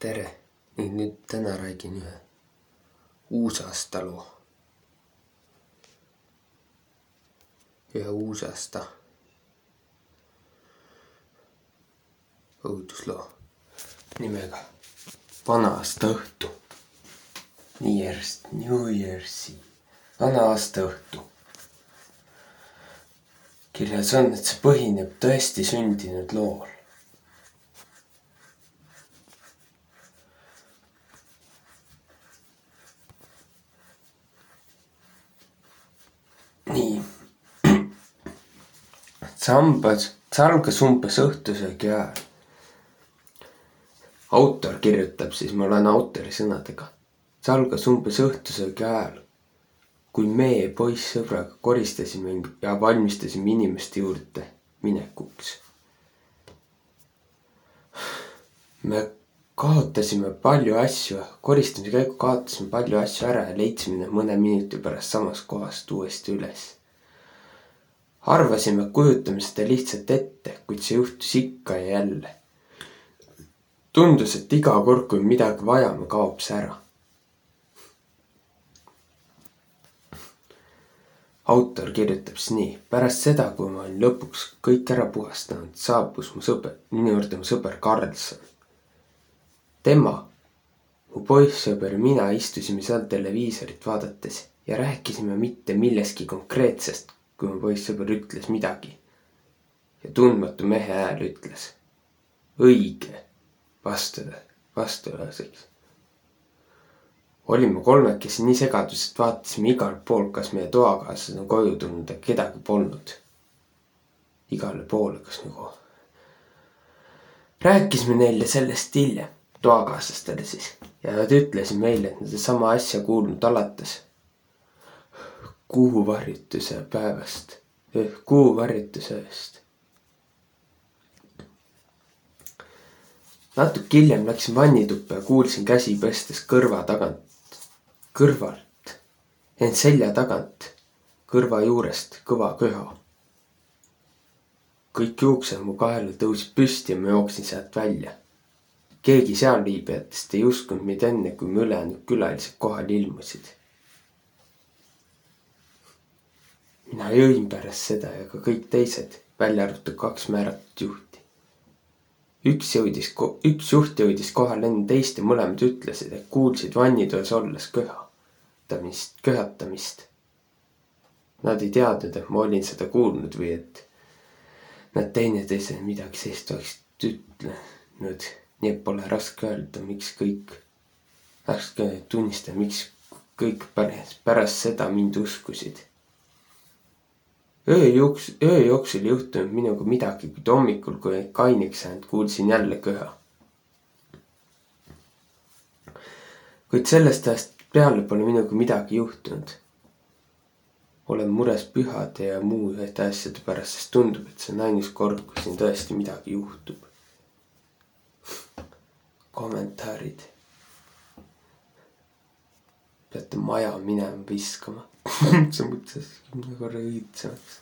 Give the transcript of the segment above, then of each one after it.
tere ning nüüd täna räägin ühe uusaasta loo. ühe uusaasta õudusloo nimega Vana aasta õhtu. New Year's, New Year'si, vana aasta õhtu. kirjas on, et see põhineb tõesti sündinud lool nii. sambas, see algas umbes õhtusöögi ajal. autor kirjutab siis, ma loen autori sõnadega. see algas umbes õhtusöögi ajal, kui meie poissõbraga koristasime ja valmistasime inimeste juurde minekuks. me kaotasime palju asju, koristamise käigu kaotasime palju asju ära ja leidsime need mõne minuti pärast samast kohast uuesti üles. arvasime, kujutame seda lihtsalt ette, kuid see juhtus ikka ja jälle. tundus, et iga kord, kui midagi vajame, kaob see ära. autor kirjutab siis nii, pärast seda, kui ma olin lõpuks kõik ära puhastanud, saabus mu sõber, minu juurde mu sõber Karlsson tema, mu poissõber ja mina istusime seal televiisorit vaadates ja rääkisime mitte millestki konkreetsest, kui mu poissõber ütles midagi. ja tundmatu mehe hääl ütles õige vastu, vastuseks. olime kolmekesi nii segaduses, et vaatasime igalt poolt, kas meie toakaaslased on koju tulnud, aga kedagi polnud. igale poole, kas nagu. rääkisime neile sellest hiljem toakaaslastele siis ja nad ütlesid meile, et nad on sama asja kuulnud alates kuuvarjutuse päevast, kuuvarjutuse ööst. natuke hiljem läksin vannituppa ja kuulsin käsi pestes kõrva tagant, kõrvalt, ent selja tagant, kõrva juurest kõva köha. kõik juuksed mu kaelal tõusid püsti ja ma jooksin sealt välja keegi sealviibijatest ei uskunud meid enne, kui me ülejäänud külalised kohale ilmusid. mina jõin pärast seda ja ka kõik teised, välja arvatud kaks määratud juhti. üks jõudis, üks juht jõudis kohale enne teist ja mõlemad ütlesid, et kuulsid vannitoas olles köhatamist, köhatamist. Nad ei teadnud, et ma olin seda kuulnud või et nad teineteisele midagi sellist oleksid ütlenud nii et pole raske öelda, miks kõik, raske tunnistada, miks kõik pärast, pärast seda mind uskusid. öö jooks-, öö jooksul ei juhtunud minuga midagi, kuid hommikul, kui kaineks jäänud, kuulsin jälle köha. kuid sellest ajast peale pole minuga midagi juhtunud. olen mures pühade ja muude asjade pärast, sest tundub, et see on ainus kord, kus siin tõesti midagi juhtub kommentaarid. peate maja minema viskama see kümne korra õitsemaks.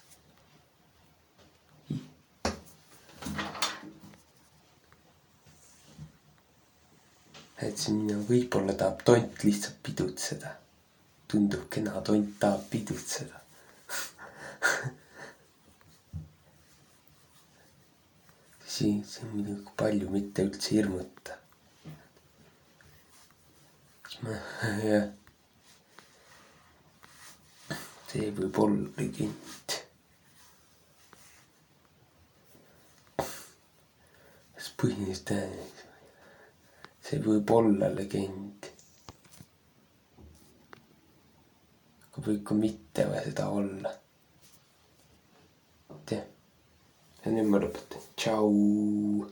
et siin võib-olla tahab tont lihtsalt pidutseda. tundub kena, tont tahab pidutseda siin, siin muidugi palju mitte üldse hirmuta jah. see võib olla legend. kas põhiliselt tähendab, see võib olla legend. aga võib ka mitte seda olla. jah, ja nüüd ma lõpetan, tšau.